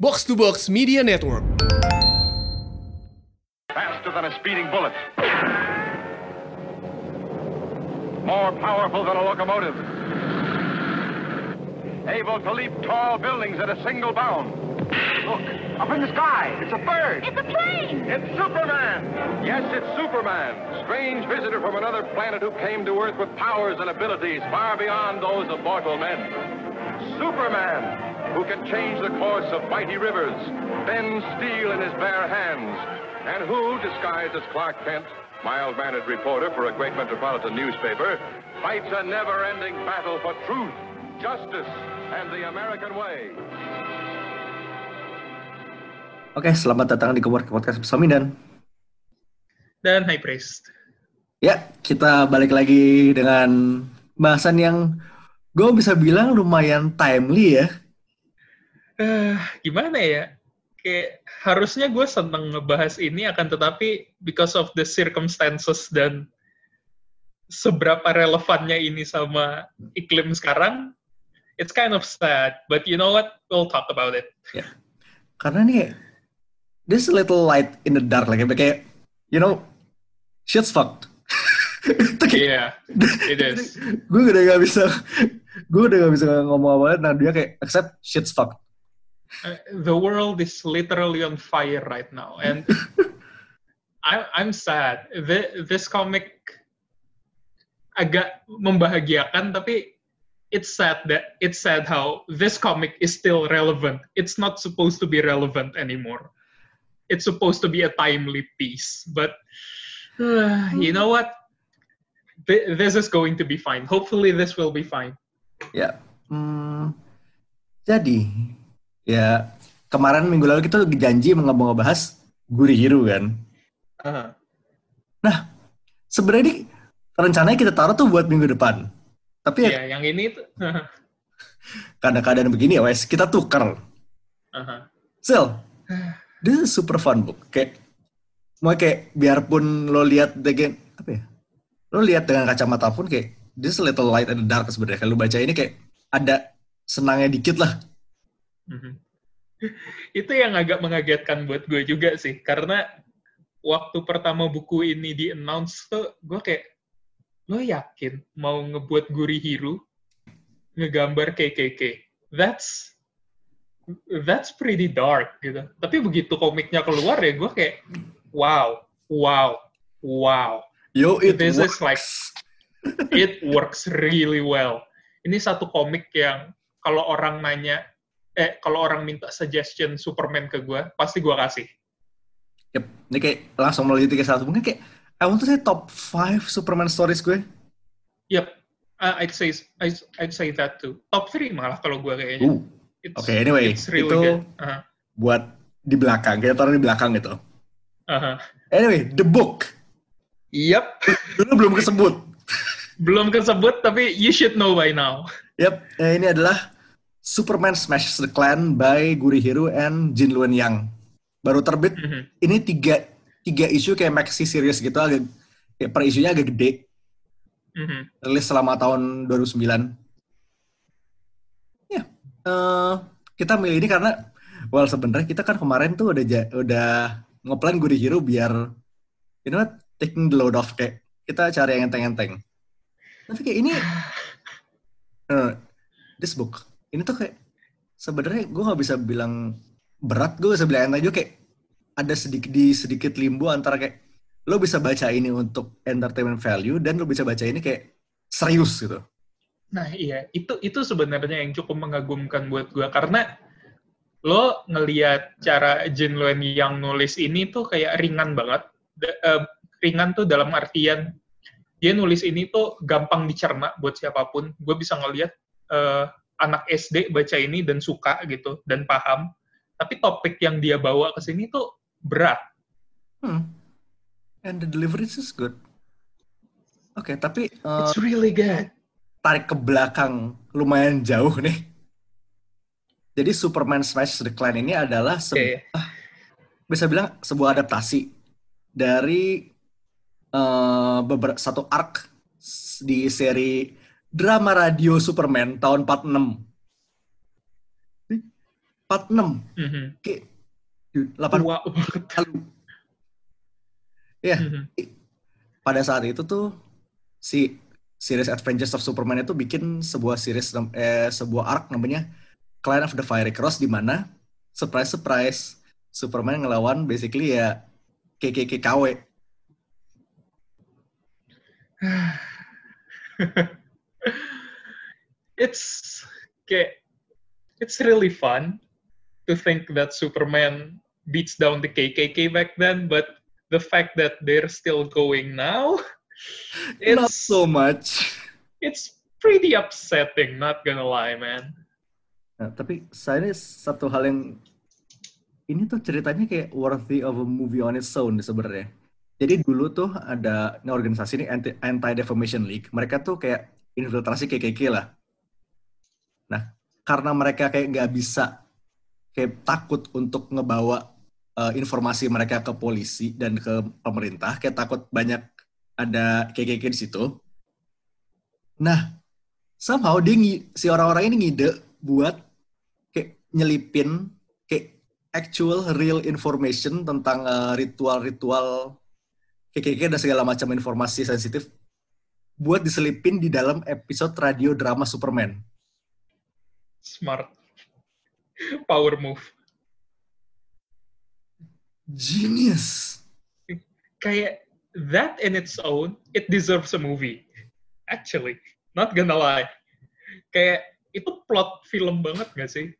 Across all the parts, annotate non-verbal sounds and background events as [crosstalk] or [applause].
Box to Box Media Network. Faster than a speeding bullet. More powerful than a locomotive. Able to leap tall buildings at a single bound. Look, up in the sky. It's a bird. It's a plane! It's Superman! Yes, it's Superman, strange visitor from another planet who came to Earth with powers and abilities far beyond those of mortal men. Superman, who can change the course of mighty rivers, bend steel in his bare hands, and who, disguised as Clark Kent, mild-mannered reporter for a great metropolitan newspaper, fights a never-ending battle for truth, justice, and the American way. Oke, selamat datang di Cowork Podcast bersama Mindan. dan High Priest. Ya, kita balik lagi dengan bahasan yang gue bisa bilang lumayan timely ya. Eh, gimana ya? Kayak harusnya gue seneng ngebahas ini akan tetapi because of the circumstances dan seberapa relevannya ini sama iklim sekarang, it's kind of sad. But you know what? We'll talk about it. Karena nih, this little light in the dark. Like, kayak, you know, shit's fucked. [laughs] Kayak, Yeah, it [laughs] is. gue udah gak bisa, gue udah gak bisa ngomong apa nah dia kayak, accept shit's fucked. Uh, the world is literally on fire right now, and [laughs] I'm I'm sad. Thi- This comic agak membahagiakan, tapi it's sad that it's sad how this comic is still relevant. It's not supposed to be relevant anymore. It's supposed to be a timely piece, but uh, you know what? Th- This is going to be fine. Hopefully, this will be fine. Yeah. hmm, jadi, ya kemarin minggu lalu kita janji mau ngebahas Guri Hero kan. Uh-huh. Nah, sebenarnya ini rencananya kita taruh tuh buat minggu depan. Tapi ya Ya, yang ini tuh. [laughs] kadang-kadang begini ya wes, kita tukar. Uh-huh. Sil, this is super fun book. Kayak, mau kayak biarpun lo lihat dengan, apa ya, lo lihat dengan kacamata pun kayak, this little light and dark sebenarnya. Kalau baca ini kayak, ada senangnya dikit lah. Mhm. Itu yang agak mengagetkan buat gue juga sih, karena waktu pertama buku ini di announce tuh gue kayak, lo yakin mau ngebuat Guri Hiro ngegambar KKK? That's that's pretty dark gitu. Tapi begitu komiknya keluar ya gue kayak, wow, wow, wow. Yo, it This is works. like- it works really well. Ini satu komik yang kalau orang nanya, eh kalau orang minta suggestion Superman ke gue, pasti gue kasih. Yep. Ini kayak langsung melalui tiga satu. Mungkin kayak, I want to say top 5 Superman stories gue. Yep, uh, I'd say I'd, I'd say that too. Top 3 malah kalau gue kayaknya. Uh, Oke, anyway, it's really itu- good. Uh-huh. buat di belakang. Kita taruh di belakang gitu. Uh-huh. Anyway, the book. Yep, Dulu belum kesebut. belum kesebut tapi you should know by now. Yep, eh, ini adalah Superman Smash the Clan by Guri Hiro and Jin Luen Yang. Baru terbit, Mhm. ini tiga, tiga isu kayak maxi series gitu, agak, kayak per isunya agak gede. Mhm. Rilis selama tahun 2009. Ya, eh, kita milih ini karena, well sebenarnya kita kan kemarin tuh udah ja- udah ngeplan Guri Hiro biar, you know what, taking the load off kayak kita cari yang enteng-enteng. Tapi kayak ini, [sighs] eh, this book, ini tuh kayak sebenarnya gue nggak bisa bilang berat, gue bisa bilang enteng juga kayak ada sedikit di sedikit limbo antara kayak lo bisa baca ini untuk entertainment value dan lo bisa baca ini kayak serius gitu. Nah iya, itu itu sebenarnya yang cukup mengagumkan buat gue karena lo ngelihat cara Jin Luen yang nulis ini tuh kayak ringan banget. Da- eh, ringan tuh dalam artian dia nulis ini tuh gampang dicerna buat siapa pun. Gue bisa ngelihat eh, anak SD baca ini dan suka gitu dan paham. Tapi topik yang dia bawa ke sini tuh berat. Hmm. And the delivery is good. Oke, tapi eh, It's really good. tarik ke belakang lumayan jauh nih. Jadi Superman Smash the Clan ini adalah se- Oke. bisa bilang sebuah adaptasi dari eh, beberapa satu arc di seri drama radio Superman tahun 46. 46 Mhm. kayak dude, 8 Tua banget. lalu. Ya, pada saat itu tuh si series Adventures of Superman itu bikin sebuah series eh, sebuah arc namanya Clan of the Fiery Cross di mana surprise surprise Superman ngelawan basically ya KKKKW. [sighs] [laughs] it's kayak it's really fun to think that Superman beats down the KKK back then, but the fact that they're still going now, [laughs] Not it's so much. it's pretty upsetting. Not gonna lie, man. Nah, tapi saya ini satu hal yang ini tuh ceritanya kayak worthy of a movie on its own sebenarnya. Jadi dulu tuh ada ini organisasi ini anti defamation league. Mereka tuh kayak infiltrasi KKK lah. Nah, karena mereka kayak nggak bisa kayak takut untuk ngebawa uh, informasi mereka ke polisi dan ke pemerintah, kayak takut banyak ada KKK di situ. Nah, somehow dia si orang-orang ini ngide buat kayak nyelipin kayak actual real information tentang uh, ritual-ritual KKK dan segala macam informasi sensitif buat diselipin di dalam episode radio drama Superman. Smart. Power move. Genius. Kayak that in its own, it deserves a movie. Actually, not gonna lie. Kayak itu plot film banget gak sih?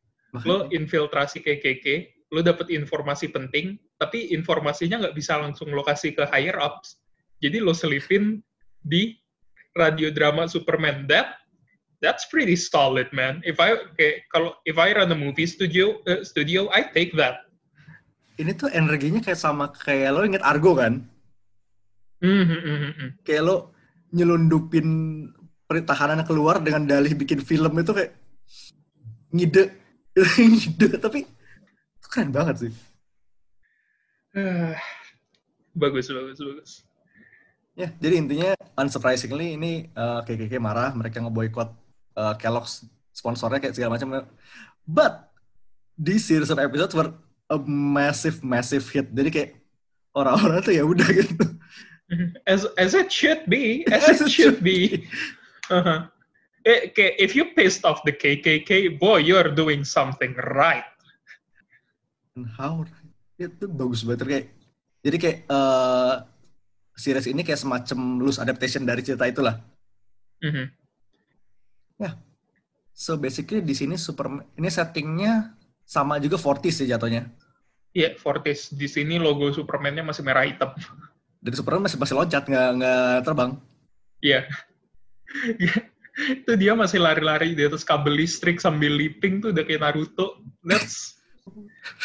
lo infiltrasi KKK, lo dapet informasi penting, tapi informasinya nggak bisa langsung lo kasih ke higher ups. Jadi lo selipin di radio drama Superman. That that's pretty solid, man. If I kayak kalau if I run a movie studio uh, studio, I take that. Ini tuh energinya kayak sama kayak lo inget Argo kan? Mhm, mhm, mhm. Kayak lo nyelundupin pertahanan keluar dengan dalih bikin film itu kayak ngide [laughs] ngide tapi itu keren banget sih. [sighs] Bagus, bagus, bagus. Ya, jadi intinya unsurprisingly ini uh, KKK marah, mereka ngeboikot uh, Kellogg's sponsornya kayak segala macam. But this series of episodes were a massive massive hit. Jadi kayak orang-orang tuh ya udah [laughs] gitu. As as it should be, as, it should be. [laughs] Uh-huh. Eh, if you pissed off the KKK, boy, you're doing something right. And how itu bagus banget kayak jadi kayak uh, series ini kayak semacam loose adaptation dari cerita itulah. Mhm. So basically di sini Superman ini settingnya sama juga 40s sih jatuhnya. Iya, Fortis di sini logo Superman-nya masih merah hitam. Dari Superman masih masih loncat nggak nggak terbang. Iya. itu dia masih lari-lari di atas kabel listrik sambil leaping tuh udah kayak Naruto. That's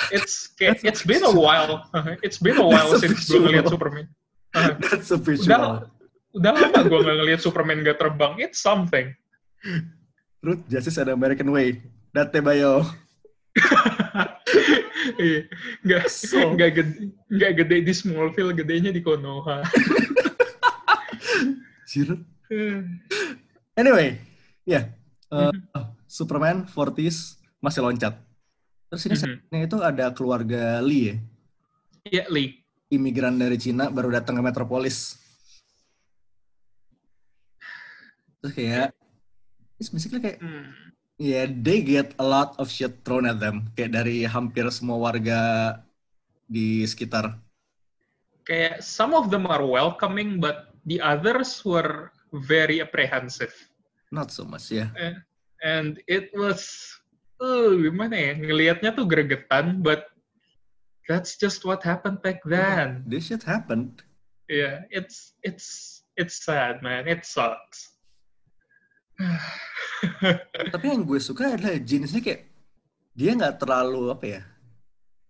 it's [laughs] it's been a while. It's been a while since gue ngeliat. Superman. That's a udah udah lama gue nggak ngeliat Superman gak terbang. It's something. Truth, Justice, and American Way. Date Bayo. [laughs] Iya, nggak So- nggak gede nggak gede di Smallville, gedenya di Konoha. [laughs] Zero. Anyway, ya. uh, Superman 40s masih loncat. Terus ini Mhm. settingnya itu ada keluarga Lee ya. Iya, Lee. Imigran dari Cina baru datang ke Metropolis. Terus kayak, it's basically kayak, Hmm. ya they get a lot of shit thrown at them. Kayak dari hampir semua warga di sekitar. Kayak some of them are welcoming, but the others were very apprehensive. Not so much ya. And it was, uh, gimana ya, ngelihatnya tuh gregetan, but that's just what happened back then. This shit happened. Yeah, it's it's it's sad, man. It sucks. Tapi yang gue suka adalah jenisnya kayak dia nggak terlalu apa ya?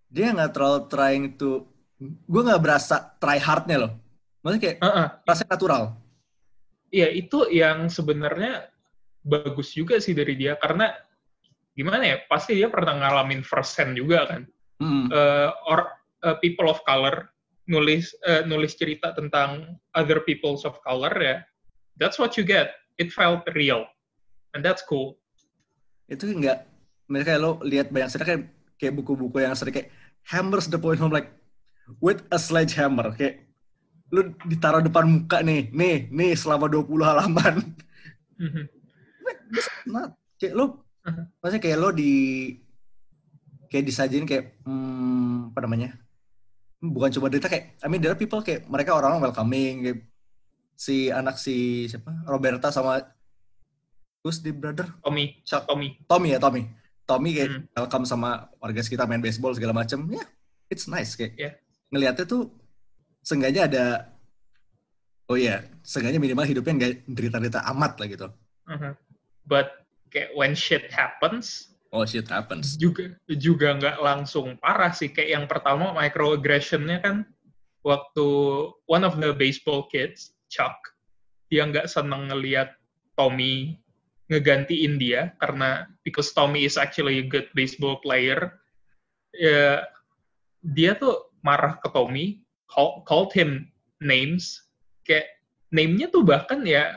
Dia nggak terlalu trying to, gue nggak berasa try hardnya loh. Maksudnya kayak Uh-uh. rasanya natural. Iya, itu yang sebenarnya bagus juga sih dari dia karena gimana ya? Pasti dia pernah ngalamin first hand juga kan. Mm. Eh, or eh, people of color nulis eh, nulis cerita tentang other peoples of color ya. That's what you get. It felt real. And that's cool. Itu nggak, mereka lo lihat banyak cerita kayak kayak buku-buku yang sering kayak hammers the point home like with a sledgehammer kayak lu ditaruh depan muka nih, nih, nih selama 20 halaman. Mhm. Nah, kayak lu Mhm. maksudnya kayak lo di kayak disajin kayak hmm, apa namanya? Bukan cuma cerita kayak I mean there are people kayak mereka orang-orang welcoming kayak si anak si siapa? Roberta sama who's the brother? Tommy, Chuck. Tommy. Tommy ya Tommy. Tommy kayak Hmm. welcome sama warga sekitar main baseball segala macem. Ya, it's nice kayak. Yeah. Ngelihatnya tuh seenggaknya ada oh iya, seenggaknya minimal hidupnya nggak derita-derita amat lah gitu. Mhm. But kayak when shit happens, Oh shit happens. juga juga nggak langsung parah sih. Kayak yang pertama microaggressionnya kan waktu one of the baseball kids, Chuck, dia nggak seneng ngelihat Tommy ngegantiin dia karena because Tommy is actually a good baseball player. Ya, dia tuh marah ke Tommy, call, called him names, kayak name-nya tuh bahkan ya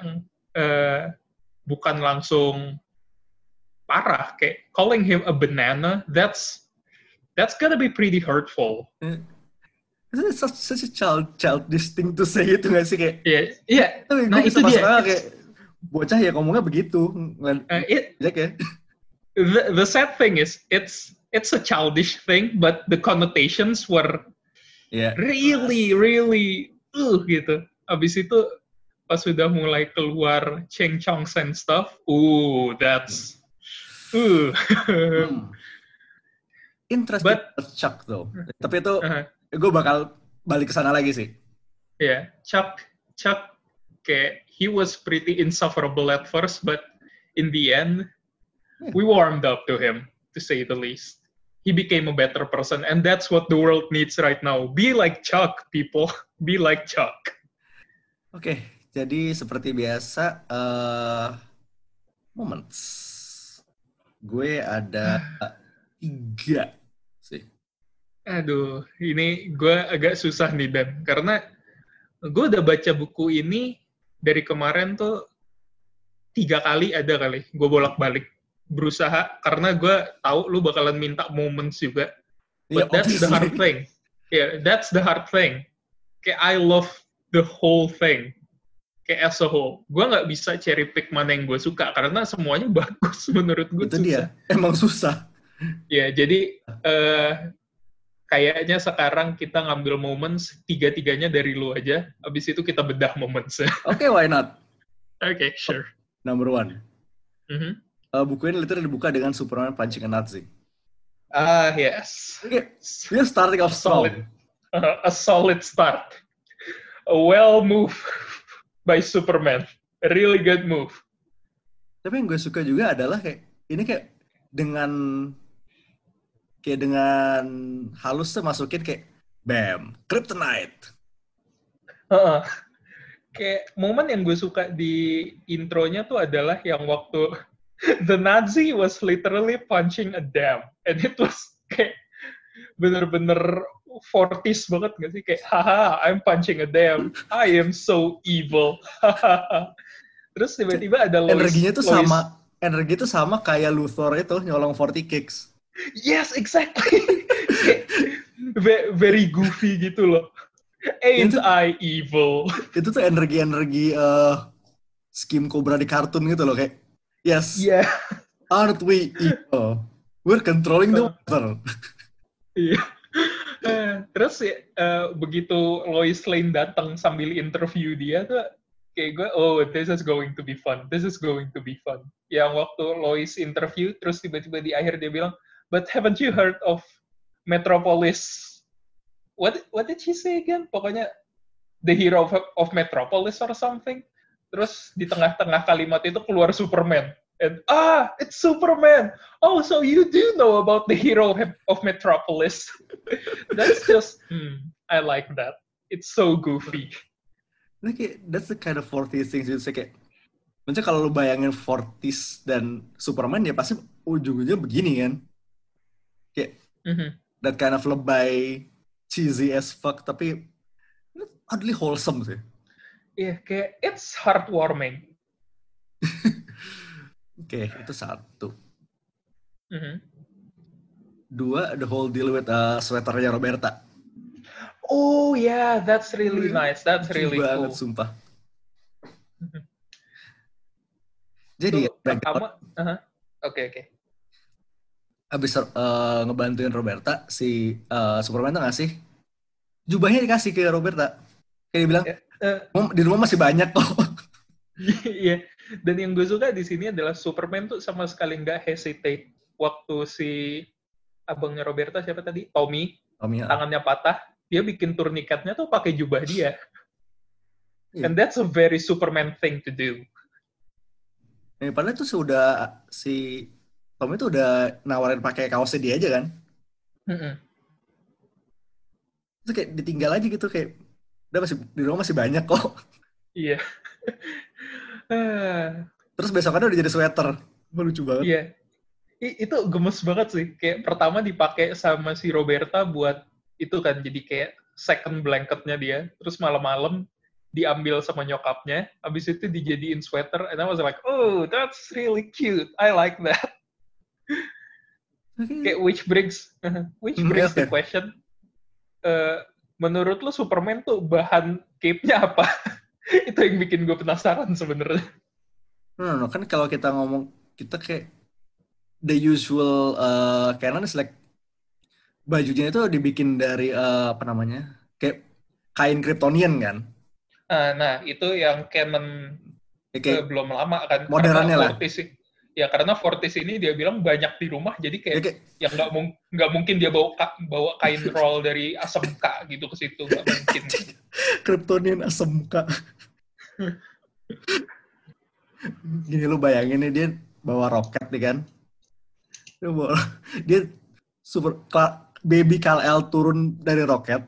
eh, bukan langsung parah kayak calling him a banana that's that's gonna be pretty hurtful Itu such, such a child childish thing to say itu gak sih kayak Iya, iya. tapi Nah, itu dia. kayak bocah ya ngomongnya begitu Uh, it, ya the, the sad thing is, it's it's a childish thing, but the connotations were ya really, really, uh, gitu. Abis itu pas sudah mulai keluar Cheng Chongs and stuff, uh, that's, uh. hmm. interesting But- Chuck though tapi itu Uh-huh. Gue bakal balik ke sana lagi sih Yeah, Chuck, Chuck, kayak he was pretty insufferable at first, but in the end, Hmm. we warmed up to him, to say the least. He became a better person, and that's what the world needs right now. Be like Chuck, people. [laughs] Be like Chuck. Oke, jadi seperti biasa, eh moments. Gue ada [sighs] tiga. Aduh, ini gue agak susah nih Dan, karena gue udah baca buku ini dari kemarin tuh tiga kali ada kali, gue bolak-balik berusaha karena gue tahu lu bakalan minta moments juga. But that's the hard obviously. thing. Yeah, that's the hard thing. Kayak I love the whole thing. Kayak as a whole. Gue nggak bisa cherry pick mana yang gue suka karena semuanya [laughs] bagus menurut gue. Itu dia, emang susah. Ya, jadi eh, kayaknya sekarang kita ngambil moments tiga-tiganya dari lu aja. Abis itu kita bedah moments. [laughs] Oke, why not? Oke, sure. Number one. Mhm. Eh, buku ini literally dibuka dengan Superman punching a Nazi. Ah, yes. Oke, we're starting off strong. Solid. Uh, a solid start. A well move [laughs] by Superman. A really good move. Tapi yang gue suka juga adalah kayak ini kayak dengan kayak dengan halus tuh masukin kayak bam, kryptonite. Heeh. Kayak momen yang gue suka di intronya tuh adalah yang waktu [laughs] the Nazi was literally punching a dam. And it was kayak bener-bener 40s banget gak sih? Kayak, haha, I'm punching a dam. I am so evil. [laughs] Terus tiba-tiba ada Lois. Energinya tuh Lois- sama energi tuh sama kayak Luthor itu nyolong 40 kicks. Yes, exactly. [laughs] Very goofy gitu loh. Ain't Itu- I evil? Itu tuh energi-energi eh skim Cobra di kartun gitu loh kayak yes, Iya. aren't we evil? We're controlling the [laughs] weather. Iya. Eh, Terus ya, eh, begitu Lois Lane datang sambil interview dia tuh kayak gue, oh this is going to be fun, this is going to be fun. Yang waktu Lois interview, terus tiba-tiba di akhir dia bilang, but haven't you heard of Metropolis? What what did she say again? Pokoknya the hero of, of Metropolis or something. Terus di tengah-tengah kalimat itu keluar Superman. And ah, it's Superman. Oh, so you do know about the hero of, Metropolis. [laughs] That's just, hmm, I like that. It's so goofy. Kayak, that's the kind of 40s things you say kayak Maksudnya kalau lu bayangin 40s dan Superman ya pasti ujung-ujungnya begini kan. Kayak Mhm. that kind of lebay, cheesy as fuck, tapi oddly wholesome sih. Iya, kayak it's heartwarming. [laughs] Oke, itu satu. Mhm. dua the whole deal with uh, sweaternya Roberta. Oh yeah, that's really nice. That's really banget, cool. sumpah. Jadi Itu pertama, oke oke. Abis uh, ngebantuin Roberta, si uh, Superman tuh ngasih jubahnya dikasih ke Roberta. Kayak dia bilang, Ya, "Mom, di rumah masih banyak kok. [laughs] Iya. Dan yang gue suka di sini adalah Superman tuh sama sekali nggak hesitate waktu si abangnya Roberta siapa tadi Tommy Om ya. tangannya patah dia bikin turniketnya tuh pakai jubah dia. Iya. And that's a very Superman thing to do. Ini padahal tuh sudah si Tom itu udah nawarin pakai kaosnya dia aja kan. Mm-mm. Terus kayak ditinggal aja gitu kayak udah masih di rumah masih banyak kok. Iya. [laughs] Terus besokannya udah jadi sweater. Wah, lucu banget. Iya. I- itu gemes banget sih. Kayak pertama dipakai sama si Roberta buat itu kan jadi kayak second blanketnya dia. Terus malam-malam diambil sama nyokapnya. Habis itu dijadiin sweater. And I was like, oh, that's really cute. I like that. Kayak which brings which Hmm, brings the question. Eh, menurut lo Superman tuh bahan cape-nya apa? [laughs] itu yang bikin gue penasaran sebenarnya. No, no, no. Kan kalau kita ngomong, kita kayak the usual uh, canon is like bajunya itu dibikin dari uh, apa namanya? Kayak kain Kryptonian kan? Ah, nah, itu yang canon Kayak, belum lama kan. modernnya lah. Ya karena Fortis ini dia bilang banyak di rumah, jadi kayak kayak yang nggak mung- nggak mungkin dia bawa ka- bawa kain [laughs] roll dari ASMK gitu ke situ nggak mungkin. [laughs] Kryptonian asem muka. [laughs] Gini lu bayangin nih dia bawa roket nih kan. Dia bawa, dia super baby Kal-El turun dari roket.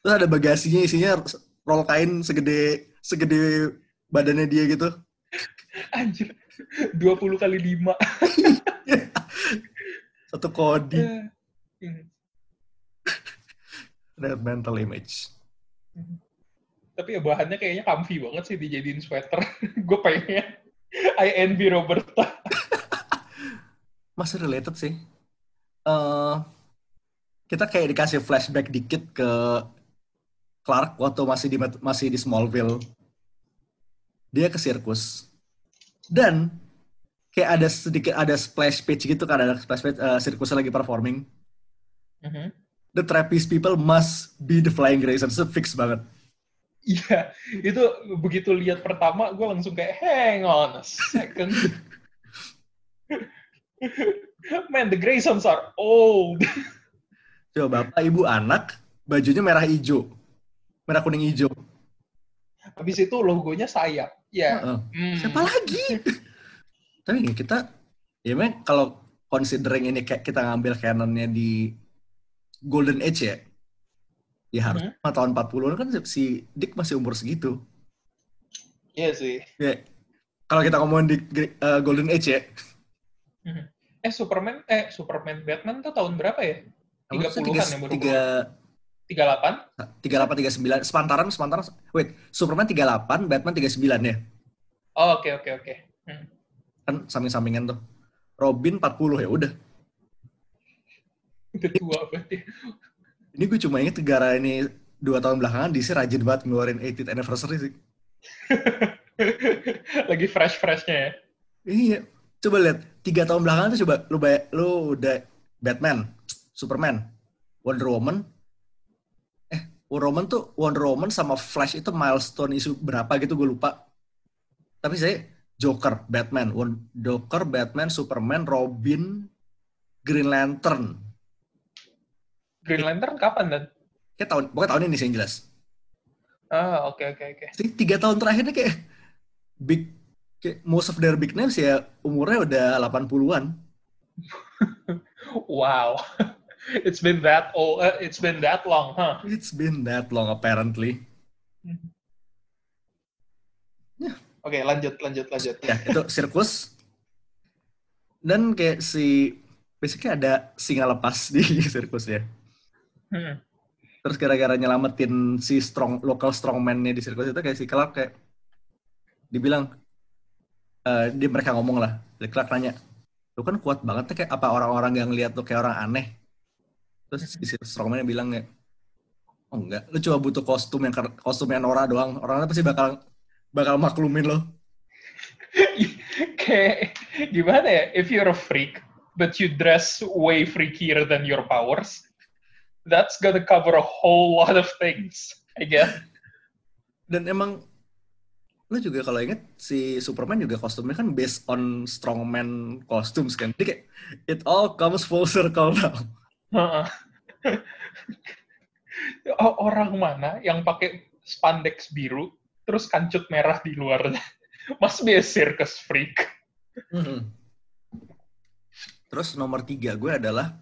Terus ada bagasinya isinya roll kain segede segede badannya dia gitu. Anjir, 20 kali 5. [laughs] Satu kodi. That mental image. Tapi ya bahannya kayaknya comfy banget sih dijadiin sweater. [laughs] Gue pengen. I envy Roberta. [laughs] Masih related sih. Eh kita kayak dikasih flashback dikit ke Clark waktu masih di masih di Smallville. Dia ke sirkus. Dan kayak ada sedikit ada splash page gitu kan ada splash page eh, sirkusnya lagi performing. Mhm. The trapeze people must be the flying Graysons. Itu fix banget. Iya, itu begitu lihat pertama gue langsung kayak hang on a second. Man, the Graysons are old. Coba bapak, ibu, anak, bajunya merah hijau. Merah kuning hijau. Habis itu logonya sayap. Ya. Heeh. hmm. Siapa lagi? [laughs] Tapi gini, kita ya memang kalau considering ini kayak kita ngambil canonnya di Golden Age ya. Ya harus Hmm. tahun 40-an kan si Dick masih umur segitu. Iya sih. Ya, kalau kita ngomongin di uh, Golden Age ya. Mhm. Eh Superman, eh Superman Batman tuh tahun berapa ya? 30-an ya baru 38? tiga delapan tiga sembilan sepantaran sepantaran wait Superman 38 Batman 39 ya Oh, oke oke oke. Hmm. kan samping-sampingan tuh Robin 40 ya udah Udah tua berarti. ini gue cuma inget negara ini dua tahun belakangan DC rajin banget ngeluarin 80th anniversary sih [laughs] Lagi fresh-freshnya ya. Iya. Coba lihat tiga tahun belakangan tuh coba lu bay lu udah Batman, Superman, Wonder Woman. Wonder Woman tuh Wonder Woman sama Flash itu milestone isu berapa gitu gue lupa. Tapi saya Joker, Batman, Joker, Batman, Superman, Robin, Green Lantern. Green Lantern kapan dan? Kayak tahun, pokoknya tahun ini sih yang jelas. Ah, oke oke oke. Jadi tiga tahun terakhirnya kayak big, kayak most of their big names ya umurnya udah 80-an. [laughs] Wow. [laughs] It's been that old, uh, it's been that long, huh? It's been that long apparently. Oke, lanjut lanjut lanjut. ya itu sirkus dan kayak si basically ada singa lepas di [laughs] sirkus ya Hmm. terus gara-gara nyelamatin si strong local strongman-nya di sirkus itu kayak si Clark kayak dibilang eh dia mereka ngomong lah si Clark nanya lu kan kuat banget tuh kayak apa orang-orang yang ngeliat lu kayak orang aneh. Terus si strongman bilang kayak, oh enggak, lu cuma butuh kostum yang kostum yang Nora doang. Orang pasti bakal bakal maklumin lo. [laughs] kayak gimana ya? If you're a freak, but you dress way freakier than your powers, that's gonna cover a whole lot of things, I guess. Dan emang lu juga kalau inget si Superman juga kostumnya kan based on strongman costumes kan. Jadi kayak it all comes full circle now. [laughs] Orang mana yang pakai spandex biru terus kancut merah di luarnya? Must be a circus freak. Mm -hmm. Terus nomor tiga gue adalah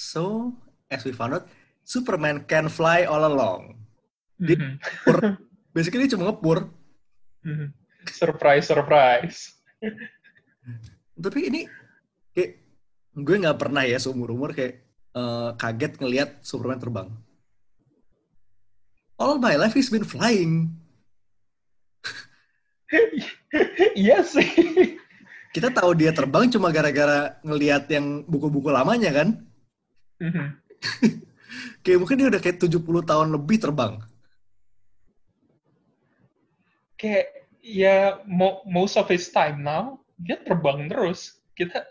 So, as we found out, Superman can fly all along. Dia mm -hmm. [laughs] basically dia cuma ngepur. Mm -hmm. Surprise, surprise. Tapi ini gue nggak pernah ya seumur umur kayak uh, kaget ngelihat Superman terbang. All my life he's been flying. [laughs] Iya sih kita tahu dia terbang cuma gara-gara ngelihat yang buku-buku lamanya kan. Mm-hmm. [laughs] kayak mungkin dia udah kayak 70 tahun lebih terbang. Kayak ya most of his time now dia terbang terus. Kita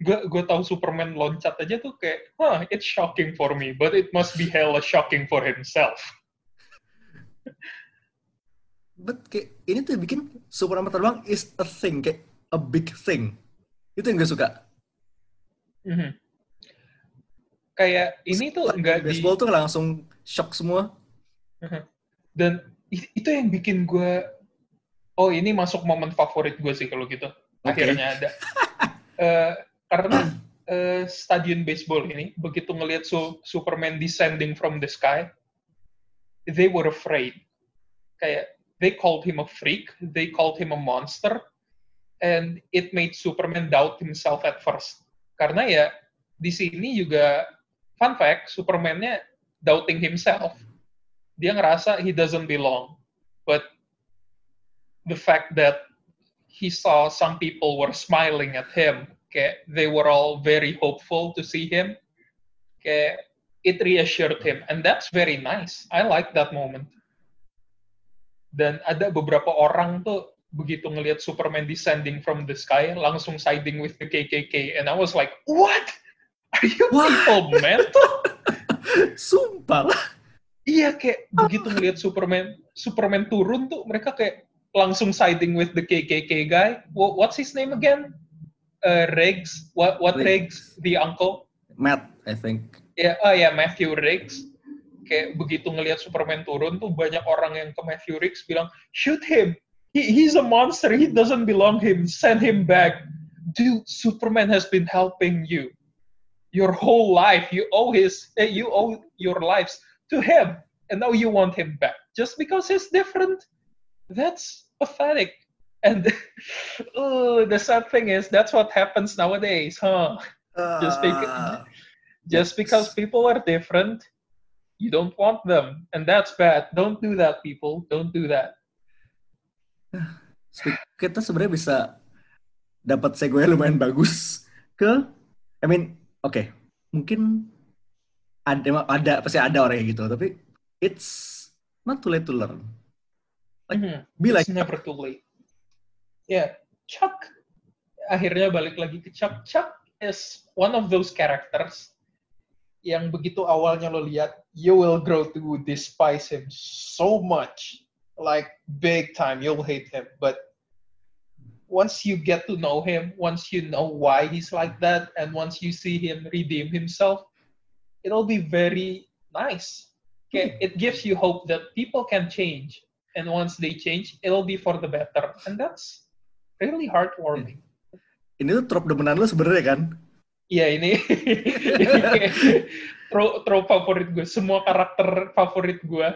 gue gue tahu Superman loncat aja tuh kayak, wah, it's shocking for me, but it must be hella shocking for himself. But kayak ini tuh bikin Superman terbang is a thing kayak a big thing. Itu yang gue suka. Mm-hmm. Kayak ini tuh enggak di... Baseball tuh langsung shock semua. Mm-hmm. Dan itu yang bikin gue, oh ini masuk momen favorit gue sih kalau gitu. Okay. Akhirnya ada. uh, [laughs] karena uh, stadion baseball ini, begitu ngelihat su- Superman descending from the sky, they were afraid. Kayak, they called him a freak, they called him a monster, and it made Superman doubt himself at first. Karena ya di sini juga fun fact, Superman-nya doubting himself. Dia ngerasa he doesn't belong. But the fact that he saw some people were smiling at him, kayak they were all very hopeful to see him, kayak it reassured him. And that's very nice. I like that moment. Dan ada beberapa orang tuh begitu ngelihat Superman descending from the sky langsung siding with the KKK and I was like what are you people mental [laughs] sumpah iya kayak begitu ngelihat Superman Superman turun tuh mereka kayak langsung siding with the KKK guy what's his name again uh, Riggs what what Riggs the uncle Matt I think ya yeah, oh ya yeah, Matthew Riggs kayak begitu ngelihat Superman turun tuh banyak orang yang ke Matthew Riggs bilang shoot him he, he's a monster. He doesn't belong him. Send him back. Dude, Superman has been helping you your whole life. You owe his, eh, you owe your lives to him, and now you want him back just because he's different. That's pathetic. And oh, the sad thing is, that's what happens nowadays, huh? Uh, just because, just because people are different, you don't want them, and that's bad. Don't do that, people. Don't do that. [sighs] kita sebenarnya bisa dapat segue lumayan bagus ke I mean oke okay, mungkin ada ada pasti ada orang yang gitu tapi it's not too late to learn like, mm-hmm. be like it's never too late ya yeah. Chuck akhirnya balik lagi ke Chuck Chuck is one of those characters yang begitu awalnya lo lihat you will grow to despise him so much like big time. You'll hate him. But once you get to know him, once you know why he's like that, and once you see him redeem himself, it'll be very nice. Okay, it gives you hope that people can change, and once they change, it'll be for the better, and that's really heartwarming. Ini tuh trop demenan lo sebenarnya kan? Iya ini, [laughs] trop trop favorit gue. Semua karakter favorit gue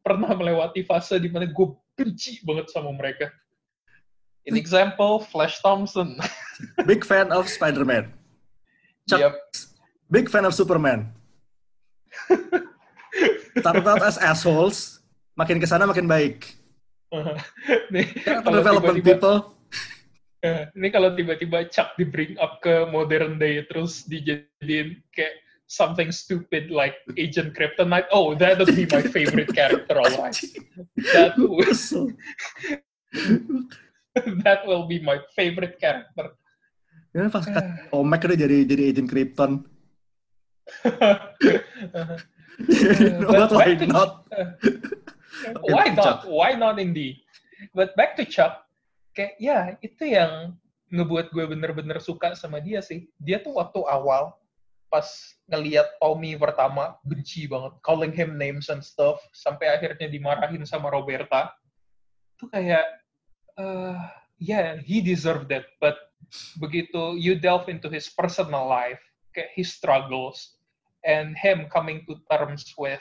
pernah melewati fase di mana gue benci banget sama mereka. In example, Flash Thompson. [laughs] Big fan of Spider-Man. Yep. Big fan of Superman. Started out as assholes, makin ke sana makin baik. [laughs] Nih, development tiba -tiba, people. Eh, [laughs] ini kalau tiba-tiba Chuck di bring up ke modern day terus dijadiin kayak something stupid like Agent Kryptonite, oh that would be my favorite character alright. That would, Kesel. [laughs] that will be my favorite character. Ya, pas [sighs] Omek udah jadi jadi agent Krypton. [laughs] what? Why not? Why not? Why not indeed? But back to Chuck, kayak ya itu yang ngebuat gue bener-bener suka sama dia sih. Dia tuh waktu awal pas ngeliat Tommy pertama benci banget, calling him names and stuff, sampai akhirnya dimarahin sama Roberta. Tuh kayak, eh yeah, he deserved it. But begitu you delve into his personal life, kayak his struggles, and him coming to terms with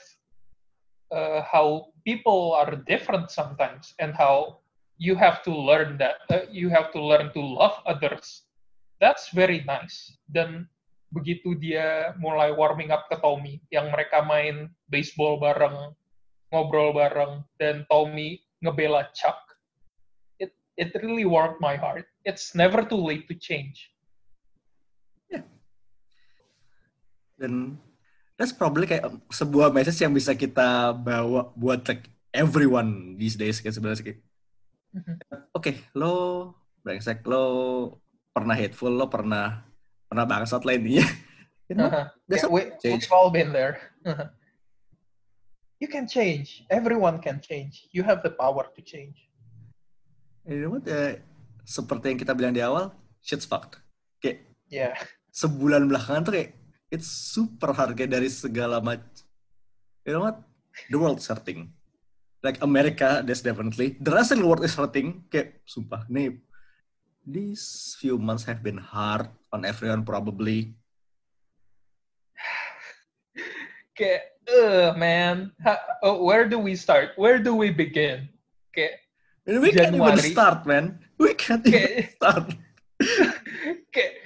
uh, how people are different sometimes and how you have to learn that uh, you have to learn to love others. That's very nice. Dan begitu dia mulai warming up ke Tommy yang mereka main baseball bareng ngobrol bareng dan Tommy ngebela Chuck it it really warmed my heart. It's never too late to change. Dan that's probably kayak sebuah message yang bisa kita bawa buat like everyone these days kayak sebenarnya Mhm. oke lo brengsek lo pernah hateful lo pernah pernah bangsat lah intinya [laughs] you know, Uh-huh. Yeah, we, change. we've all been there. Uh-huh. you can change. Everyone can change. You have the power to change. you know what eh, seperti yang kita bilang di awal shit's fucked kayak Yeah. sebulan belakangan tuh kayak it's super kayak dari segala macam you know what the world's hurting like America that's definitely the the world is hurting kayak sumpah nih these few months have been hard on everyone probably [sighs] Okay. Uh, man. Ha- oh, where do we start? Where do we begin? Okay. and we can't even Januari. start man we can't even [laughs] start Okay.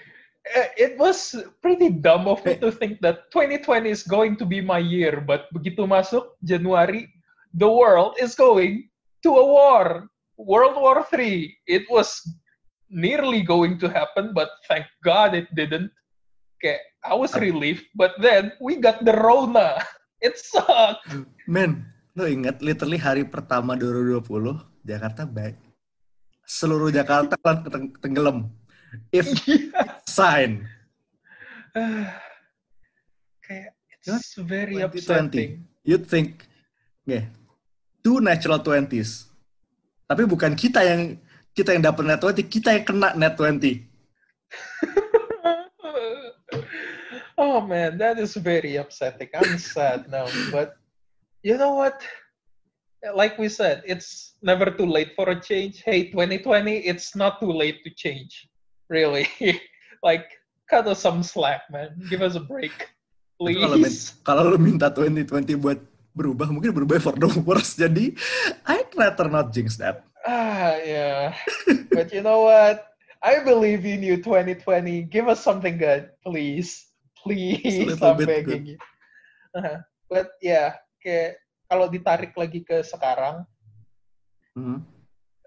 Uh, it was pretty dumb of me to think that 2020 is going to be my year, but begitu masuk Januari, the world is going to a war, World War III. It was nearly going to happen, but thank God it didn't. Okay, I was relieved, but then we got the Rona. [laughs] It sucked. man lo ingat literally hari pertama 2020 Jakarta baik seluruh Jakarta kan teng- tenggelam if [laughs] sign [sighs] Kayak it's very 2020. upsetting. you'd think, yeah, two natural twenties. Tapi bukan kita yang kita yang dapat net 20, kita yang kena net 20. [laughs] oh man, that is very upsetting. I'm sad now, but you know what? Like we said, it's never too late for a change. Hey, 2020, it's not too late to change. Really. [laughs] like, cut us some slack, man. Give us a break. Tapi Kalau, Please. kalau lu minta 2020 buat berubah, mungkin berubah for the worse. Jadi, I'd rather not jinx that. Ah, yeah. but you know what? I believe in you, 2020. Give us something good, please. Please, little I'm bit begging you. Uh-huh. But yeah, kayak kalau ditarik lagi ke sekarang, Mhm.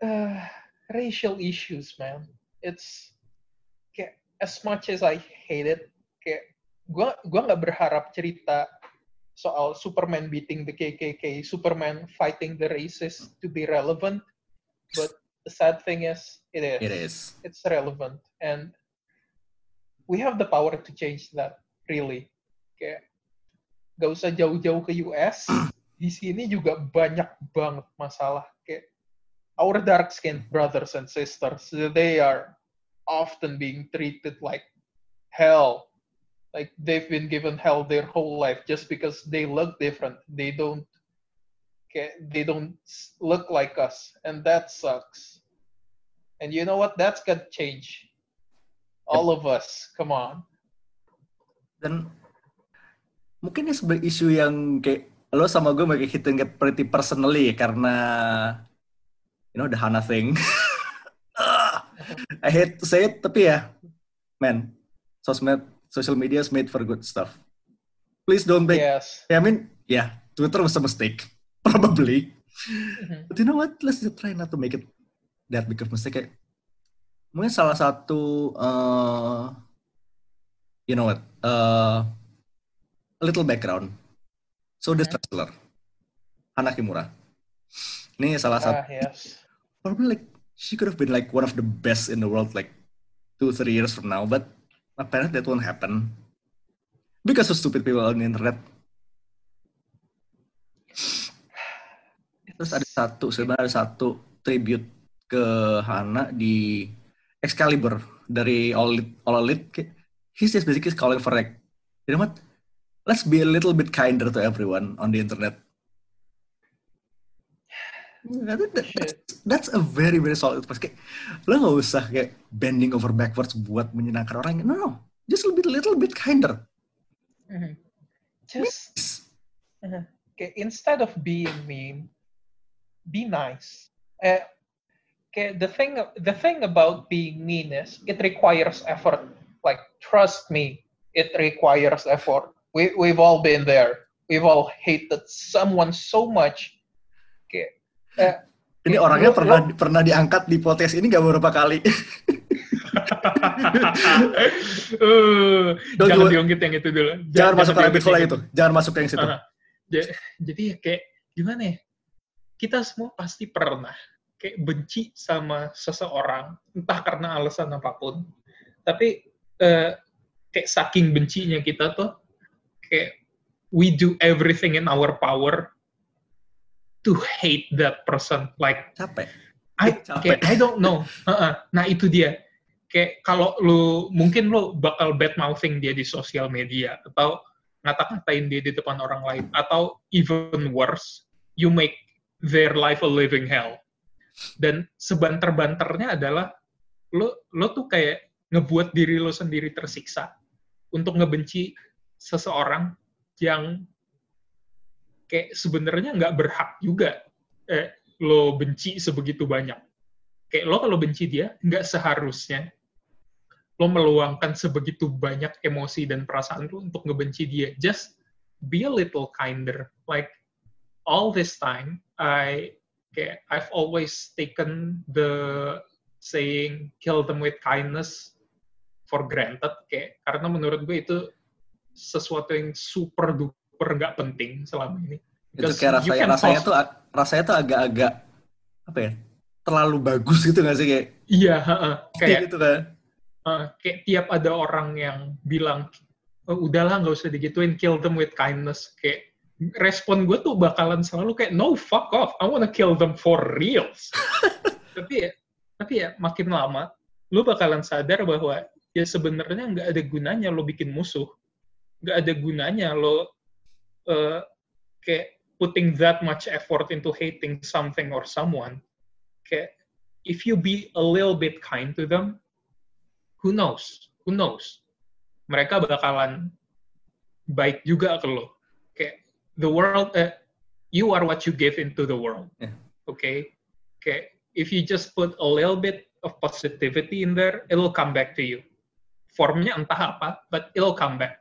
uh, racial issues, man. It's kayak as much as I hate it, kayak gua gua nggak berharap cerita soal Superman beating the KKK, Superman fighting the racist to be relevant, but the sad thing is, it is. It is. It's relevant, and we have the power to change that. Really, kayak gak usah jauh-jauh ke US. [clears throat] Di sini juga banyak banget masalah kayak our dark skinned brothers and sisters, they are often being treated like hell. Like they've been given hell their whole life just because they look different. They don't they don't look like us. And that sucks. And you know what? That's to change. All of us. Come on. Dan mungkin ini sebagai isu yang kayak lo sama gue kayak hitting get pretty personally karena you know the Hana thing. [laughs] I hate to say it tapi ya, man, sosmed, social media is made for good stuff. Please don't make. Yes. I mean, yeah, Twitter was a mistake, [laughs] probably. Mhm. But you know what? Let's just try not to make it that big of a mistake. Kayak, mungkin salah satu eh you know what eh a little background so the Hmm. wrestler Hana Kimura ini salah satu Ah, yes. probably like she could have been like one of the best in the world like two three years from now but apparently that won't happen. Because of stupid people on the internet. Terus ada satu sebenarnya ada satu tribute ke Hana di Excalibur dari All Elite, All Elite. He's just basically calling for like you know what? Let's be a little bit kinder to everyone on the internet Think that- that's, that's a very very solid pas kayak lo nggak usah kayak bending over backwards buat menyenangkan orang no no just a little, little bit kinder Mhm. Just okay, instead of being mean, be nice. Uh, okay, the thing the thing about being mean is it requires effort. Like trust me, it requires effort. We we've all been there. We've all hated someone so much. Uh, [laughs] ini orangnya lo- pernah pernah diangkat di podcast ini gak beberapa kali [laughs] uh, Don't jangan diungkit yang itu dulu. jangan masuk ke rabbit hole itu jangan masuk ke yang situ ja- jadi ya kayak gimana ya? Kita semua pasti pernah kayak benci sama seseorang, entah karena alasan apa pun. Tapi eh, kayak saking bencinya kita tuh kayak we do everything in our power to hate that person. Like capek I, Capek. kayak, I don't know. Heeh. Nah itu dia. Kayak kalau lu mungkin lu bakal bad mouthing dia di sosial media atau ngata-ngatain dia di depan orang lain atau even worse, you make their life a living hell. Dan sebanter-banternya adalah lu lu tuh kayak ngebuat diri lu sendiri tersiksa untuk ngebenci seseorang yang kayak sebenarnya nggak berhak juga eh, lo benci sebegitu banyak. Kayak lo kalau benci dia, nggak seharusnya lo meluangkan sebegitu banyak emosi dan perasaan lo untuk ngebenci dia. Just be a little kinder. Like, all this time, I kayak I've always taken the saying kill them with kindness for granted kayak karena menurut gue itu sesuatu yang super duper nggak penting selama ini. itu kayak rasanya rasanya tuh rasanya tuh agak-agak apa ya terlalu bagus gitu gak sih kayak Iya, heeh. kayak gitu kan eh, kayak tiap ada orang yang bilang oh, udahlah nggak usah digituin, kill them with kindness. Kayak respon gue tuh bakalan selalu kayak no fuck off, I wanna kill them for reals. [laughs] tapi ya, tapi ya makin lama lu bakalan sadar bahwa ya sebenarnya nggak ada gunanya lo bikin musuh, nggak ada gunanya lo eh, kayak putting that much effort into hating something or someone. Kayak if you be a little bit kind to them, who knows? Who knows? Mereka bakalan baik juga ke lo. Kayak the world, eh, you are what you give into the world. Yeah. Okay? Kayak if you just put a little bit of positivity in there, it'll come back to you. Formnya entah apa, but it'll come back.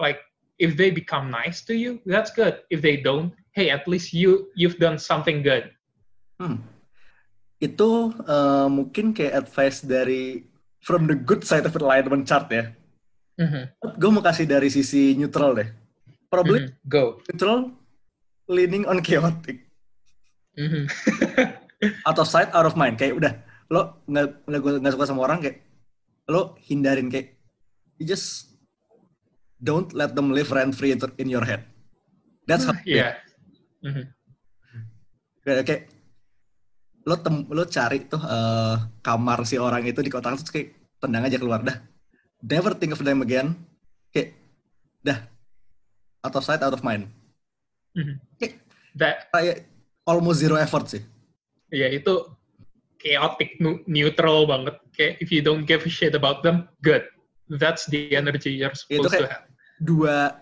Like if they become nice to you, that's good. If they don't, hey, at least you you've done something good. Hmm. Itu eh, mungkin kayak advice dari from the good side of alignment chart ya. Mhm, Gue mau kasih dari sisi neutral deh. Probably mhm. Go. neutral leaning on chaotic Mhm. [laughs] out of sight out of mind kayak udah lo nggak nggak suka sama orang kayak lo hindarin kayak you just don't let them live rent free in your head. That's how Iya. Mhm. kayak, kayak lo tem lo cari tuh eh, kamar si orang itu di kotak terus kayak tendang aja keluar dah never think of them again kayak dah out of sight out of mind Mhm. Kayak- That kayak almost zero effort sih ya itu chaotic neutral banget. Kayak if you don't give a shit about them, good. That's the energy you're Itu supposed to kayak- have. Dua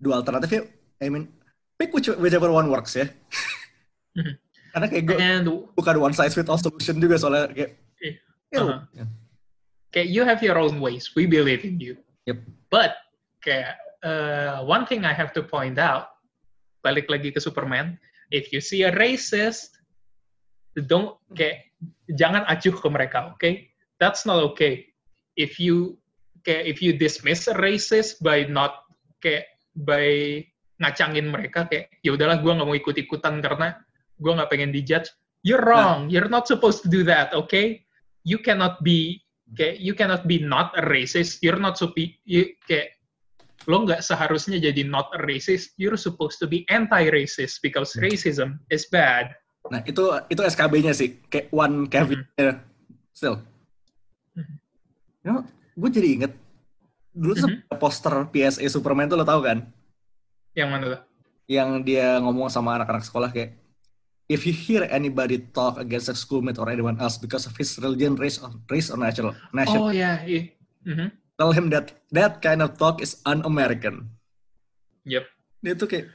dua alternatifnya I mean pick which, whichever one works ya Mhm. karena kayak gue And bukan one size fit all solution juga soalnya kayak Iya. ya, Uh-huh. ya. kayak you have your own ways. We believe in you. Yep. But kayak uh, one thing I have to point out, balik lagi ke Superman, if you see a racist, don't kayak jangan acuh ke mereka, oke? that's not okay. If you kayak if you dismiss racist by not kayak by ngacangin mereka kayak ya udahlah gue nggak mau ikut ikutan karena gue nggak pengen dijudge. You're wrong. You're not supposed to do that okay? You cannot be kayak you cannot be not a racist. You're not supposed you, kayak lo nggak seharusnya jadi not a racist. You're supposed to be anti-racist because racism is bad. Nah, itu itu SKB-nya sih, kayak one caveat still. Mhm. You know, gue jadi inget dulu tuh Mhm. ada poster PSA Superman tuh lo tau kan? yang mana tuh Yang dia ngomong sama anak-anak sekolah kayak If you hear anybody talk against a schoolmate or anyone else because of his religion, race, or, race or national, national, oh ya yeah. Mhm. tell him that that kind of talk is un-American. yep Dia tuh kayak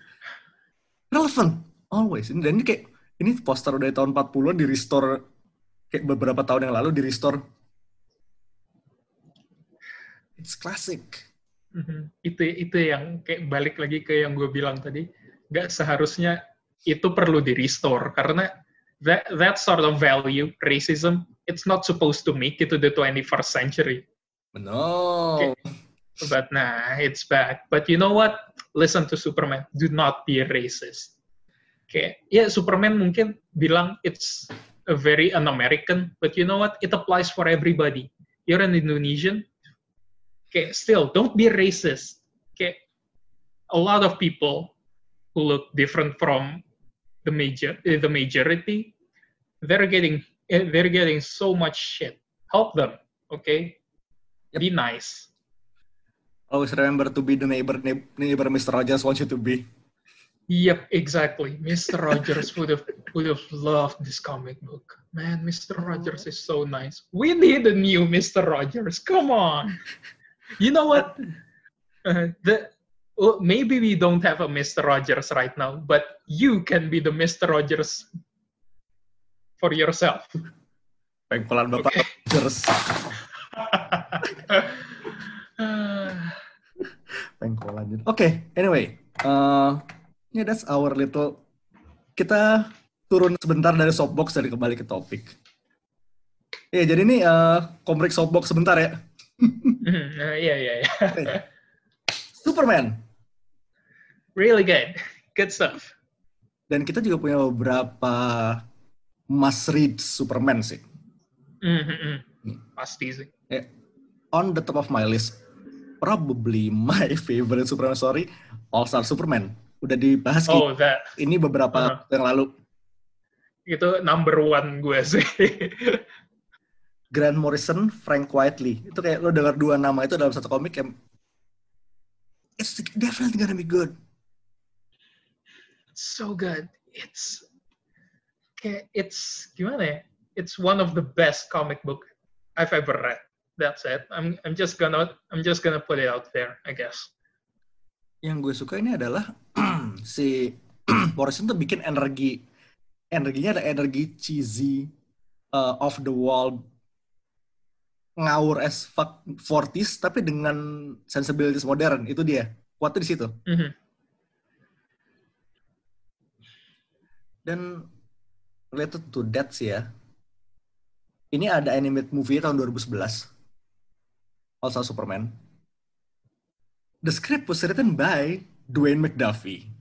relevant always. Dan ini kayak ini poster udah tahun 40-an di restore kayak beberapa tahun yang lalu di restore. It's classic. Mhm. itu itu yang kayak balik lagi ke yang gue bilang tadi. Nggak seharusnya itu perlu di restore karena that that sort of value racism it's not supposed to make it to the 21st century. Benar. but nah it's bad but you know what? Listen to Superman. Do not be a racist. Kayak ya Superman mungkin bilang it's a very un-American but you know what? It applies for everybody. You're an Indonesian okay still don't be racist okay a lot of people who look different from the major eh, the majority they're getting eh, they're getting so much shit help them okay Yep. be nice Always remember to be the neighbor neighbor Mr. Rogers wants you to be. Yep, exactly. Mr. Rogers would have would have loved this comic book. Man, Mr. Rogers is so nice. We need a new Mr. Rogers. Come on. You know what? Uh, the well, maybe we don't have a Mr. Rogers right now, but you can be the Mr. Rogers for yourself. Pengkolan Bapak Okay. Rogers. [laughs] Pengkolan. Oke, anyway. Uh, yeah, that's our little... Kita turun sebentar dari soapbox dan kembali ke topik. Ya, jadi ini uh, komplek soapbox sebentar ya. Uh, yeah, yeah, yeah. Superman. really good. Good stuff. Dan kita juga punya beberapa must read Superman sih. Mhm, mhm. Pasti sih. Eh, on the top of my list, probably my [laughs] favorite Superman story, All Star Superman. Udah dibahas Oh, that ini beberapa Uh-huh. yang lalu. itu number one gue sih. [laughs] Grant Morrison, Frank Whiteley. Itu kayak lo dengar dua nama itu dalam satu komik yang it's definitely gonna be good. so good. It's kayak it's gimana ya? It's one of the best comic book I've ever read. That's it. I'm I'm just gonna I'm just gonna put it out there, I guess. Yang gue suka ini adalah [clears throat] si [clears throat] Morrison tuh bikin energi energinya ada energi cheesy uh, off the wall ngawur as fuck 40s tapi dengan sensibilities modern. Itu dia. Kuatnya di situ. Mhm. dan related to that sih ya. Ini ada animated movie tahun 2011 also Superman. The script was written by Dwayne McDuffie.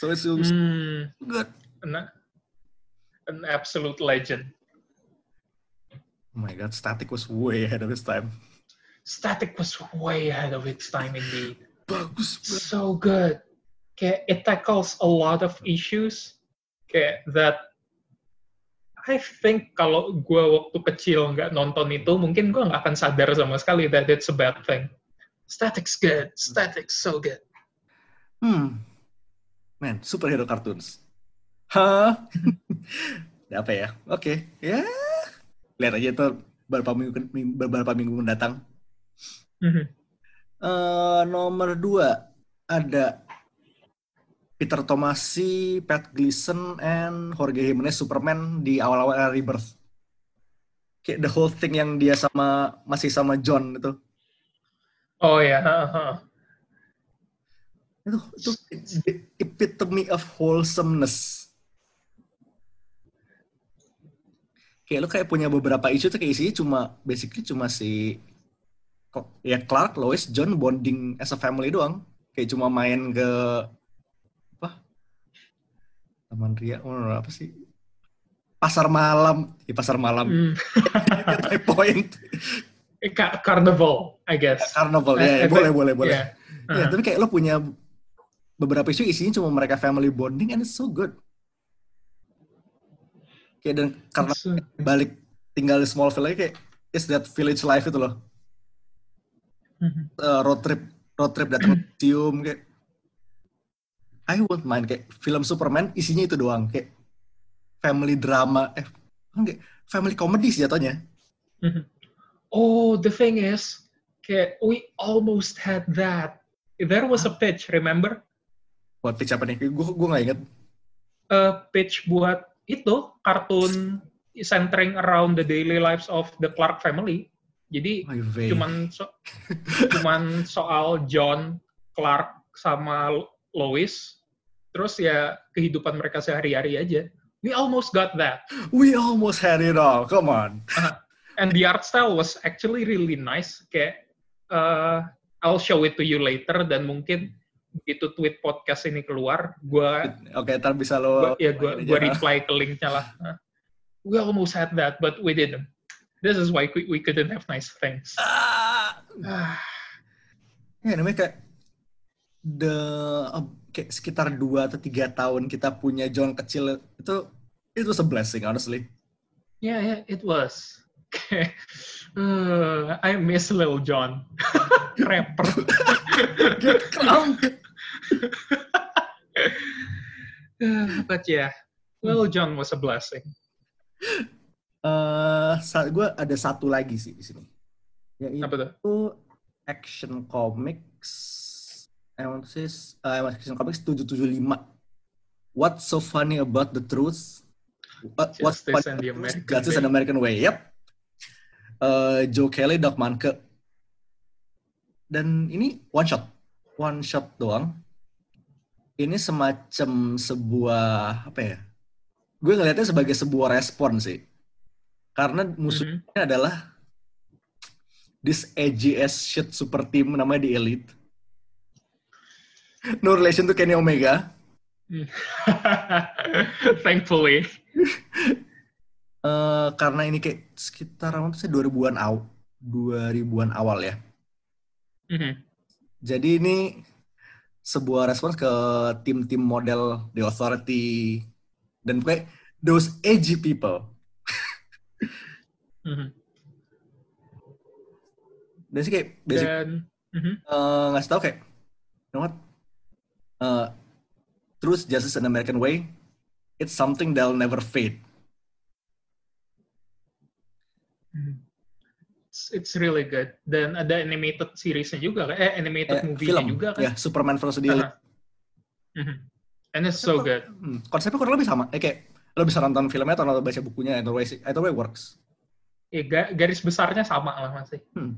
So it's Hmm, good. An, an absolute legend. Oh my god Static was way ahead of its time Static was way ahead of its time indeed. bagus banget. so good. Kayak it tackles a lot of issues kayak that I think kalau gue waktu kecil nggak nonton itu, mungkin gue nggak akan sadar sama sekali that it's a bad thing. Static's good. Static's so good. Hmm. Man, superhero cartoons. Hah? [laughs] Apa ya? Oke. Ya. Lihat aja itu beberapa minggu, beberapa minggu mendatang. Mhm. Eh, nomor dua ada Peter Tomasi, Pat Gleason, and Jorge Jimenez Superman di awal-awal era Rebirth. Kayak the whole thing yang dia sama masih sama John itu. Oh ya, ha. Itu itu epitome of wholesomeness. Kayak lu kayak punya beberapa isu tuh kayak isinya cuma basically cuma si ya Clark, Lois, John bonding as a family doang. Kayak cuma main ke apa? Taman Ria, oh, apa sih? Pasar malam, di pasar malam. [laughs] My point. Ka- Carnival, I guess. Carnival, ya, Eh, ya, eh, boleh, boleh, boleh. Yeah. Ya, Uh-huh. tapi kayak lo punya beberapa isu isinya cuma mereka family bonding and it's so good. Kayak dan karena uh, balik tinggal di Smallville lagi kayak it's that village life itu loh. Eh, road trip road trip datang museum kayak I won't mind kayak film Superman isinya itu doang kayak family drama eh enggak family comedy sih jatuhnya. Mhm. Oh, the thing is, kayak we almost had that. There was a pitch, remember? Buat pitch apa nih? Gue gue nggak inget. A pitch buat itu kartun centering around the daily lives of the Clark family. Jadi cuman so- cuman soal John, Clark sama Lois. Terus ya kehidupan mereka sehari-hari aja. We almost got that. We almost had it all. Come on. And the art style was actually really nice. Kayak uh, I'll show it to you later dan mungkin begitu tweet podcast ini keluar, gua Oke, ntar bisa lo. gua, ya gua aja. reply ke linknya lah. We almost had that, but we didn't. This is why we, we couldn't have nice things. Ah. Ah, Ya namanya kayak the uh, kayak sekitar dua atau tiga tahun kita punya John kecil itu itu was a blessing honestly. yeah, yeah, it was. [laughs] uh, I miss Lil John. [laughs] Rapper. [laughs] Uh, [laughs] but yeah, Lil John was a blessing. Eh, saat gue ada satu lagi sih di sini. Yaitu Apa tuh? Action Comics Emonsis uh, Action Comics 775. What's so funny about the truth? What, what's funny and the American Justice Way. and American Way. Yep. Eh, Joe Kelly, Doc Manke. Dan ini one shot. One shot doang. Ini semacam sebuah apa ya? Gue ngelihatnya sebagai sebuah respon sih. Karena musuhnya Mhm. adalah this edgy as shit super team namanya The Elite. No relation to Kenny Omega. [laughs] Thankfully. [laughs] Eh, karena ini kayak sekitar sih 2000-an awal 2000-an awal ya. Mhm. Jadi ini sebuah respons ke tim-tim model The Authority dan kayak those edgy people. [laughs] Mhm. Dan sih kayak basic Dan mhm. eh, ngasih tahu kayak, you know what? Eh, truth, justice, and American way, it's something that'll never fade. It's, it's really good. Dan ada animated seriesnya juga, kan? eh animated Eh, movie-nya film, juga kan? ya Superman The Elite. Aha. Mhm. And it's so good. Hmm, konsepnya kurang lebih sama. Eh, kayak lo bisa nonton filmnya atau nonton baca bukunya, either way, either way works. Ya, ga- garis besarnya sama lah masih. Hmm.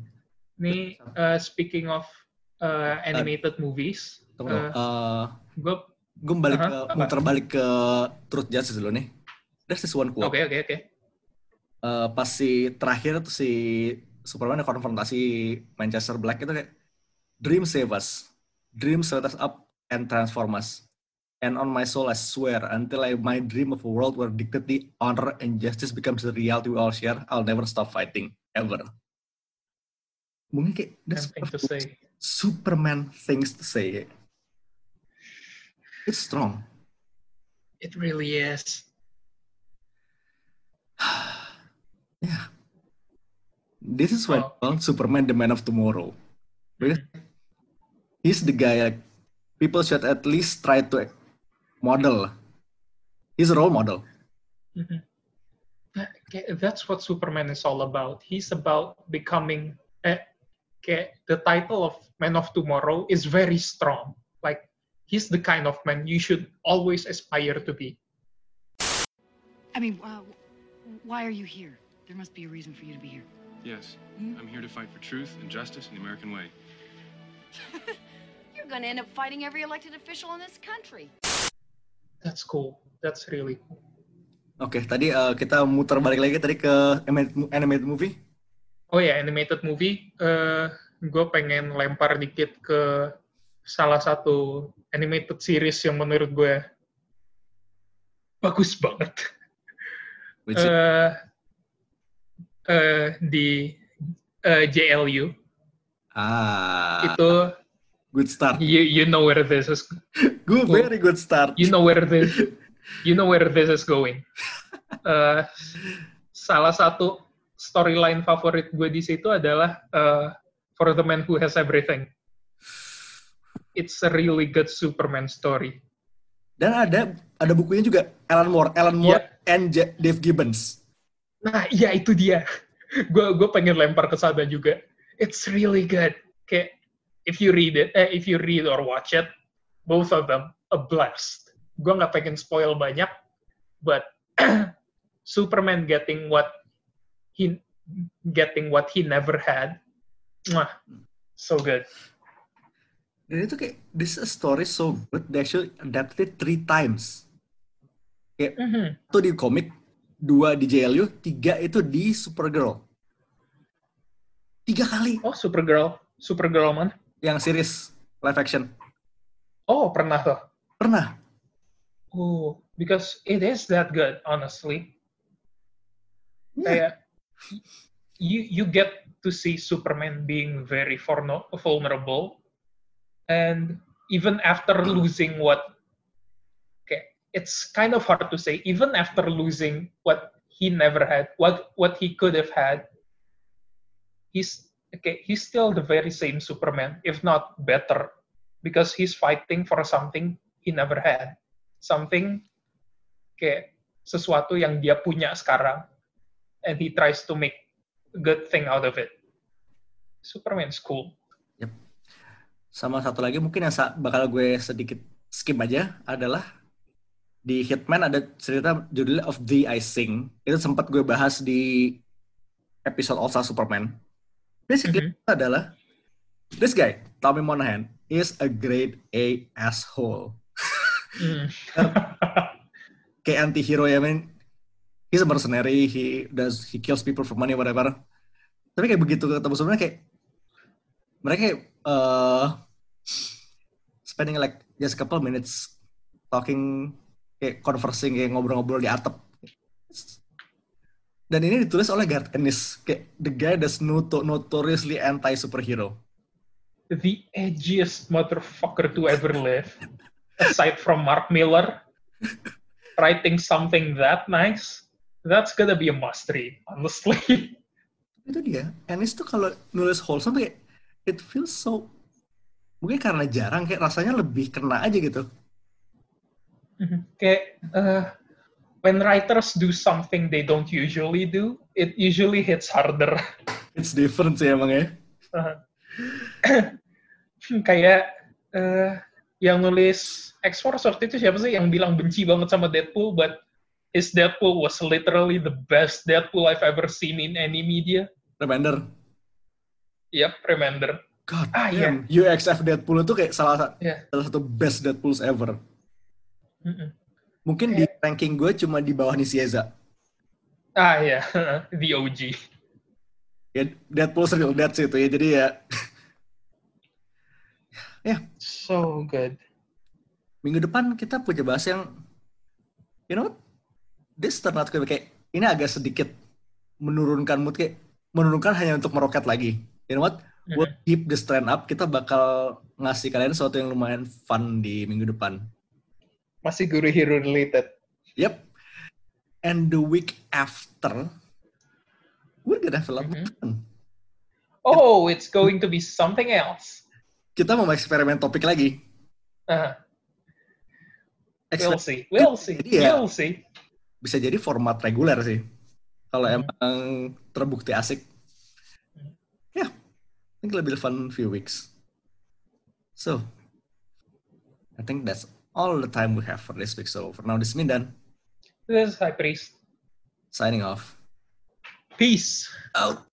Ini uh, speaking of uh, animated movies, Tunggu, Uh, uh, gue gue balik Aha, ke, muter balik ke Truth Justice dulu nih. There's this one quote. oke oke oke. Eh, pas si terakhir tuh si Superman konfrontasi Manchester Black itu kayak Dream save us. Dream set us up and transform us. And on my soul I swear until I my dream of a world where dignity, honor, and justice becomes the reality we all share, I'll never stop fighting. Ever. Mungkin kayak that's Something to say. Superman things to say. It's strong. It really is. [sighs] yeah. This is why Oh. I Superman the man of tomorrow. Because Mhm. he's the guy like people should at least try to model. He's a role model. Mhm. That's what Superman is all about. He's about becoming. Eh, kayak the title of Man of Tomorrow is very strong. Like he's the kind of man you should always aspire to be. I mean, uh, why are you here? There must be a reason for you to be here. Yes, Hmm? I'm here to fight for truth and justice in the American way. [laughs] You're going to end up fighting every elected official in this country. That's cool. That's really cool. Oke, tadi eh, kita muter balik lagi tadi ke animated, movie. Oh ya, animated movie. eh gue pengen lempar dikit ke salah satu animated series yang menurut gue bagus banget. Which is- eh di eh, JLU ah, itu good start. you you know where this is [laughs] Good, very good start. you know where this you know where this is going. [laughs] Eh, salah satu storyline favorit gue di situ adalah eh, For the Man Who Has Everything. It's a really good Superman story. Dan ada ada bukunya juga Alan Moore, Alan Moore and J- Dave Gibbons. Nah, iya itu dia. [laughs] Gue gue pengen lempar ke sana juga. It's really good. Kayak if you read it, eh, if you read or watch it, both of them a blast. Gue nggak pengen spoil banyak, but [clears throat] Superman getting what he getting what he never had, mwah, so good. Dan itu kayak this is a story so good they actually adapted it three times. Kayak Mhm. satu di komik, dua di JLU, tiga itu di Supergirl. Tiga kali Oh, Supergirl, Supergirl man. yang series live action. Oh, pernah tuh. Pernah. Oh, because it is that good, honestly. Yeah. Kayak you you get to see Superman being very vulner- vulnerable, and even after losing what, it's kind of hard to say. Even after losing what he never had, what what he could have had, he's okay. He's still the very same Superman, if not better, because he's fighting for something he never had, something kayak sesuatu yang dia punya sekarang and he tries to make a good thing out of it. Superman's cool. Sama satu lagi mungkin yang bakal gue sedikit skip aja adalah di Hitman ada cerita judulnya Of the I Sing. Itu sempat gue bahas di episode All Star Superman. Basically itu adalah this guy, Tommy Monahan, is a grade A asshole. Mm. [laughs] Kayak anti-hero ya, man. He's a mercenary, he does he kills people for money, whatever. Tapi kayak begitu ketemu sebenarnya kayak mereka kayak uh, spending like just a couple minutes talking kayak conversing kayak ngobrol-ngobrol di atap. Dan ini ditulis oleh Garth Ennis kayak the guy that's noto notoriously anti superhero the edgiest motherfucker to ever live, aside from Mark Miller, [laughs] writing something that nice, that's gonna be a must read, honestly. itu dia Ennis tuh kalau nulis wholesome kayak it feels so mungkin karena jarang kayak rasanya lebih kena aja gitu kayak uh, when writers do something they don't usually do, it usually hits harder. [laughs] it's different sih emang ya [clears throat] kayak eh, yang nulis X-Force waktu itu siapa sih yang bilang benci banget sama Deadpool, but his Deadpool was literally the best Deadpool I've ever seen in any media. Remender Yep, remember. God Ah, damn UXF Deadpool itu kayak salah, sa- Iya. salah satu best Deadpools ever Mm-mm. mungkin di ranking gue cuma di bawah Nisieza Ah ya, [laughs] the OG. ya Deadpool real Dead sih itu ya. Jadi [laughs] ya. So good. minggu depan kita punya bahas yang you know this turn out to be kayak ini agak sedikit menurunkan mood kayak menurunkan hanya untuk meroket lagi. You know what? We'll keep this trend up. Kita bakal ngasih kalian sesuatu yang lumayan fun di minggu depan Masih guru hero related. yep and the week after we're gonna have a lot more Mhm. fun Oh, it's going to be something else. kita mau eksperimen topik lagi Uh, we'll see. We'll see. Jadi ya- We'll see. bisa jadi format reguler sih kalau Hmm. emang terbukti asik ya I think lebih fun few weeks so I think that's all the time we have for this week so for now this is Mindan This is High Priest. signing off Peace. out